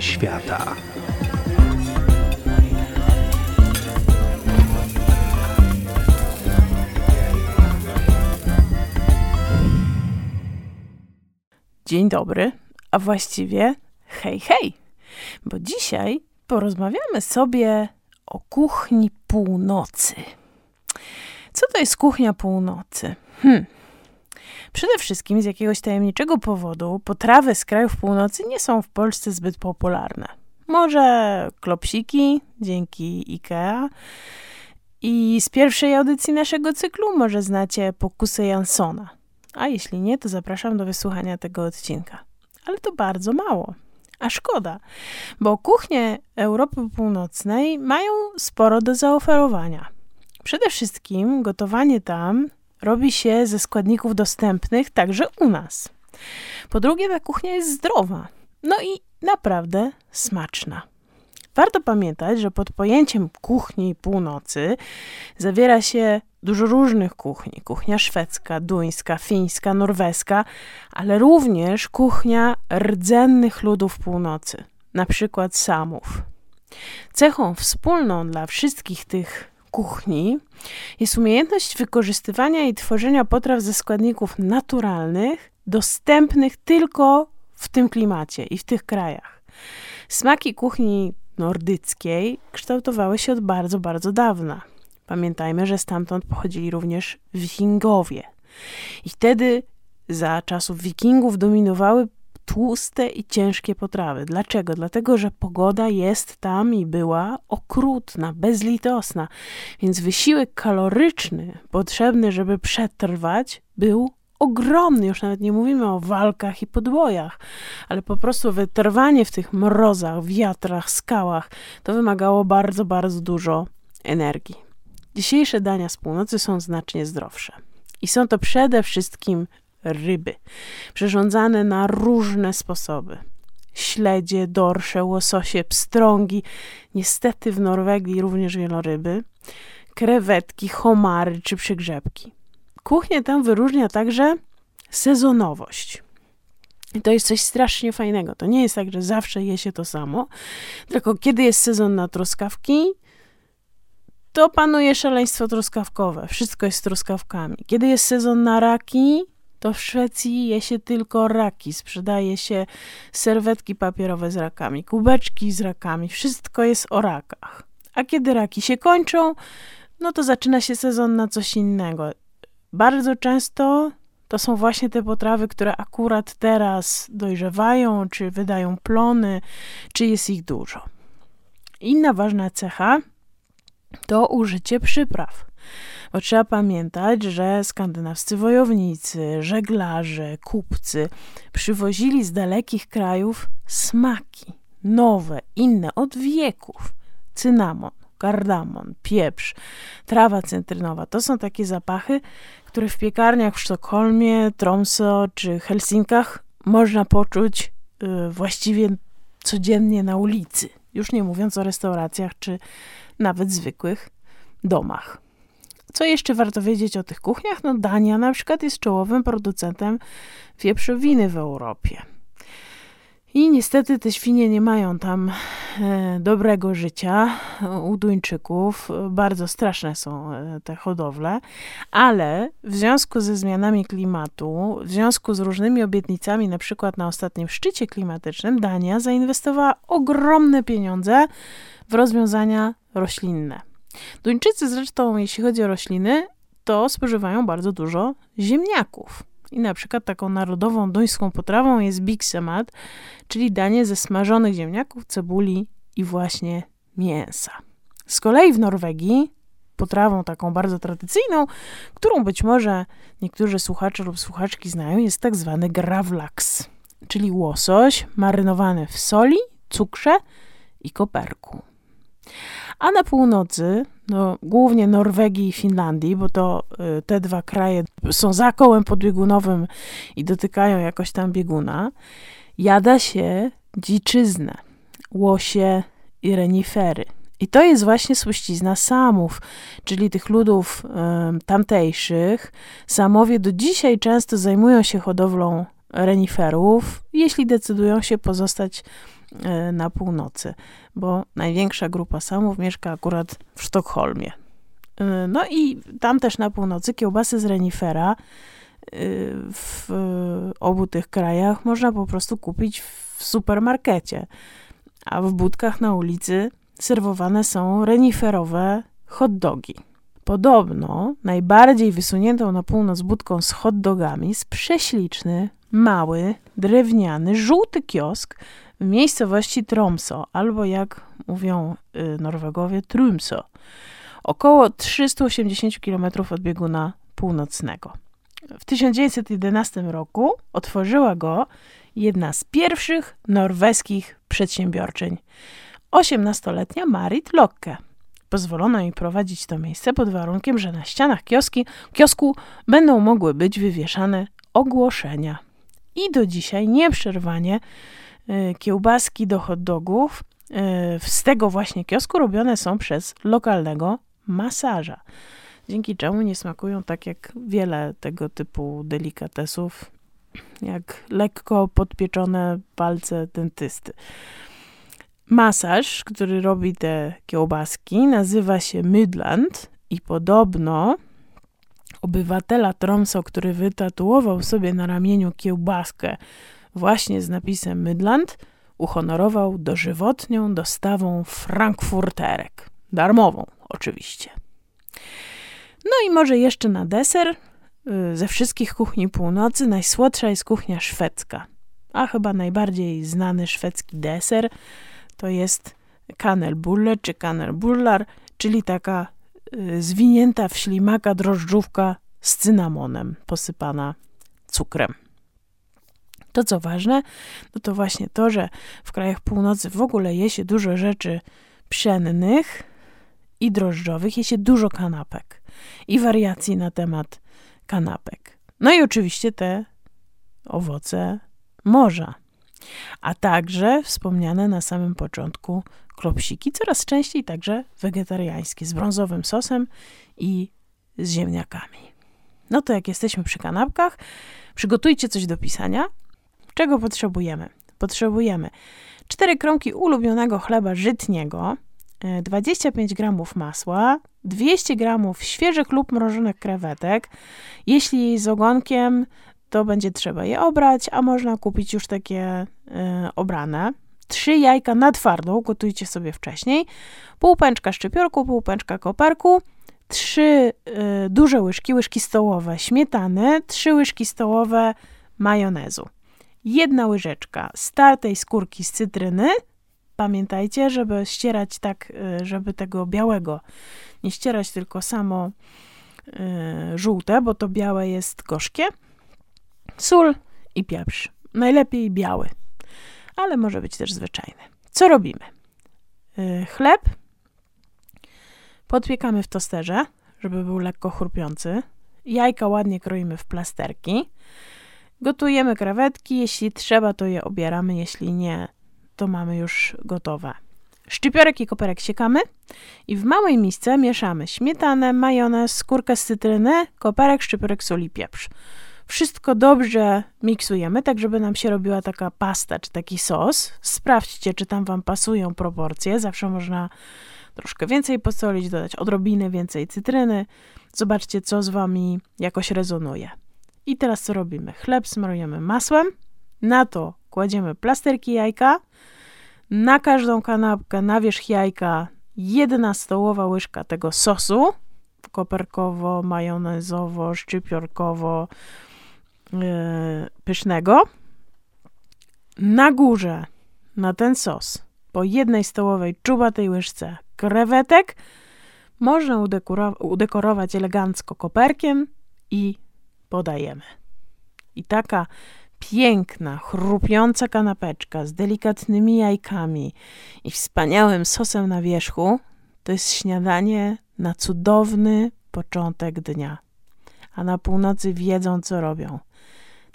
Świata. Dzień dobry, a właściwie hej, hej, bo dzisiaj porozmawiamy sobie o kuchni północy. Co to jest kuchnia północy? Hmm. Przede wszystkim z jakiegoś tajemniczego powodu potrawy z krajów północy nie są w Polsce zbyt popularne. Może klopsiki dzięki IKEA. I z pierwszej audycji naszego cyklu może znacie pokusę Jansona. A jeśli nie, to zapraszam do wysłuchania tego odcinka. Ale to bardzo mało. A szkoda, bo kuchnie Europy Północnej mają sporo do zaoferowania. Przede wszystkim gotowanie tam robi się ze składników dostępnych także u nas. Po drugie, ta kuchnia jest zdrowa, no i naprawdę smaczna. Warto pamiętać, że pod pojęciem kuchni północy zawiera się dużo różnych kuchni. Kuchnia szwedzka, duńska, fińska, norweska, ale również kuchnia rdzennych ludów północy, na przykład Samów. Cechą wspólną dla wszystkich tych kuchni jest umiejętność wykorzystywania i tworzenia potraw ze składników naturalnych, dostępnych tylko w tym klimacie i w tych krajach. Smaki kuchni nordyckiej kształtowały się od bardzo, bardzo dawna. Pamiętajmy, że stamtąd pochodzili również wikingowie. I wtedy za czasów wikingów dominowały tłuste i ciężkie potrawy. Dlaczego? Dlatego, że pogoda jest tam i była okrutna, bezlitosna, więc wysiłek kaloryczny potrzebny, żeby przetrwać, był ogromny. Już nawet nie mówimy o walkach i podbojach, ale po prostu wytrwanie w tych mrozach, wiatrach, skałach to wymagało bardzo, bardzo dużo energii. Dzisiejsze dania z północy są znacznie zdrowsze. I są to przede wszystkim ryby, przyrządzane na różne sposoby. Śledzie, dorsze, łososie, pstrągi, niestety w Norwegii również wieloryby, krewetki, homary czy przygrzebki. Kuchnię tę wyróżnia także sezonowość. I to jest coś strasznie fajnego. To nie jest tak, że zawsze je się to samo, tylko kiedy jest sezon na truskawki, to panuje szaleństwo truskawkowe. Wszystko jest truskawkami. Kiedy jest sezon na raki, to w Szwecji je się tylko raki. Sprzedaje się serwetki papierowe z rakami, kubeczki z rakami. Wszystko jest o rakach. A kiedy raki się kończą, no to zaczyna się sezon na coś innego. Bardzo często to są właśnie te potrawy, które akurat teraz dojrzewają, czy wydają plony, czy jest ich dużo. Inna ważna cecha to użycie przypraw. Bo trzeba pamiętać, że skandynawscy wojownicy, żeglarze, kupcy przywozili z dalekich krajów smaki, nowe, inne od wieków. Cynamon, kardamon, pieprz, trawa cytrynowa to są takie zapachy, które w piekarniach w Sztokholmie, Tromsø czy Helsinkach można poczuć y, właściwie codziennie na ulicy. Już nie mówiąc o restauracjach czy nawet zwykłych domach. Co jeszcze warto wiedzieć o tych kuchniach? No Dania na przykład jest czołowym producentem wieprzowiny w Europie. I niestety te świnie nie mają tam e, dobrego życia u Duńczyków. Bardzo straszne są e, te hodowle, ale w związku ze zmianami klimatu, w związku z różnymi obietnicami, na przykład na ostatnim szczycie klimatycznym, Dania zainwestowała ogromne pieniądze w rozwiązania roślinne. Duńczycy zresztą, jeśli chodzi o rośliny, to spożywają bardzo dużo ziemniaków. I na przykład taką narodową duńską potrawą jest biksemat, czyli danie ze smażonych ziemniaków, cebuli i właśnie mięsa. Z kolei w Norwegii potrawą taką bardzo tradycyjną, którą być może niektórzy słuchacze lub słuchaczki znają, jest tak zwany gravlax, czyli łosoś marynowany w soli, cukrze i koperku. A na północy, no, głównie Norwegii i Finlandii, bo to y, te dwa kraje są za kołem podbiegunowym i dotykają jakoś tam bieguna, jada się dziczyznę, łosie i renifery. I to jest właśnie spuścizna Samów, czyli tych ludów y, tamtejszych. Samowie do dzisiaj często zajmują się hodowlą reniferów, jeśli decydują się pozostać na północy, bo największa grupa samów mieszka akurat w Sztokholmie. E, no i tam też na północy kiełbasy z renifera w obu tych krajach można po prostu kupić w supermarkecie, a w budkach na ulicy serwowane są reniferowe hot dogi. Podobno najbardziej wysuniętą na północ budką z hot dogami jest prześliczny, mały, drewniany, żółty kiosk miejscowości Tromso, albo jak mówią y, Norwegowie, Trumso, około 380 km od bieguna północnego. W 1911 roku otworzyła go jedna z pierwszych norweskich przedsiębiorczyń, 18-letnia Marit Locke. Pozwolono jej prowadzić to miejsce pod warunkiem, że na ścianach kioski, kiosku będą mogły być wywieszane ogłoszenia. I do dzisiaj nieprzerwanie kiełbaski do hot dogów y, z tego właśnie kiosku robione są przez lokalnego masaża. Dzięki czemu nie smakują tak jak wiele tego typu delikatesów, jak lekko podpieczone palce dentysty. Masaż, który robi te kiełbaski, nazywa się Midland i podobno obywatela Tromso, który wytatuował sobie na ramieniu kiełbaskę właśnie z napisem Midland, uhonorował dożywotnią dostawą frankfurterek. Darmową, oczywiście. No i może jeszcze na deser, y, ze wszystkich kuchni północy najsłodsza jest kuchnia szwedzka. A chyba najbardziej znany szwedzki deser to jest kanelbulle czy kanelbullar, czyli taka y, zwinięta w ślimaka drożdżówka z cynamonem, posypana cukrem. To co ważne, no to właśnie to, że w krajach północy w ogóle je się dużo rzeczy pszennych i drożdżowych, je się dużo kanapek i wariacji na temat kanapek. No i oczywiście te owoce morza a także wspomniane na samym początku klopsiki, coraz częściej także wegetariańskie, z brązowym sosem i z ziemniakami. No to jak jesteśmy przy kanapkach, przygotujcie coś do pisania. Czego potrzebujemy? Potrzebujemy 4 kromki ulubionego chleba żytniego, 25 e, gramów masła, 200 gramów świeżych lub mrożonych krewetek. Jeśli z ogonkiem, to będzie trzeba je obrać, a można kupić już takie y, obrane. Trzy jajka na twardą, gotujcie sobie wcześniej. Pół pęczka szczypiorku, pół pęczka koperku, trzy y, duże łyżki, łyżki stołowe śmietany, trzy łyżki stołowe majonezu. Jedna łyżeczka startej skórki z cytryny. Pamiętajcie, żeby ścierać tak, y, żeby tego białego nie ścierać, tylko samo y, żółte, bo to białe jest gorzkie sól i pieprz. Najlepiej biały, ale może być też zwyczajny. Co robimy? Yy, chleb podpiekamy w tosterze, żeby był lekko chrupiący. Jajka ładnie kroimy w plasterki. Gotujemy krewetki, jeśli trzeba, to je obieramy, jeśli nie, to mamy już gotowe. Szczypiorek i koperek siekamy i w małej misce mieszamy śmietanę, majonez, skórkę z cytryny, koperek, szczypiorek, sól i pieprz. Wszystko dobrze miksujemy, tak żeby nam się robiła taka pasta czy taki sos. Sprawdźcie, czy tam Wam pasują proporcje. Zawsze można troszkę więcej posolić, dodać odrobinę więcej cytryny. Zobaczcie, co z Wami jakoś rezonuje. I teraz co robimy? Chleb smarujemy masłem, na to kładziemy plasterki jajka, na każdą kanapkę, na wierzch jajka jedna stołowa łyżka tego sosu, koperkowo, majonezowo, szczypiorkowo, E, pysznego. Na górze, na ten sos, po jednej stołowej czubatej łyżce krewetek, można udekorować elegancko koperkiem i podajemy. I taka piękna, chrupiąca kanapeczka z delikatnymi jajkami i wspaniałym sosem na wierzchu to jest śniadanie na cudowny początek dnia. A na północy wiedzą, co robią.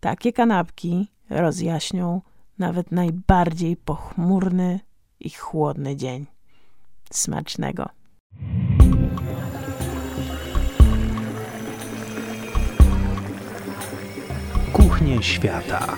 Takie kanapki rozjaśnią nawet najbardziej pochmurny i chłodny dzień. Smacznego. Świata.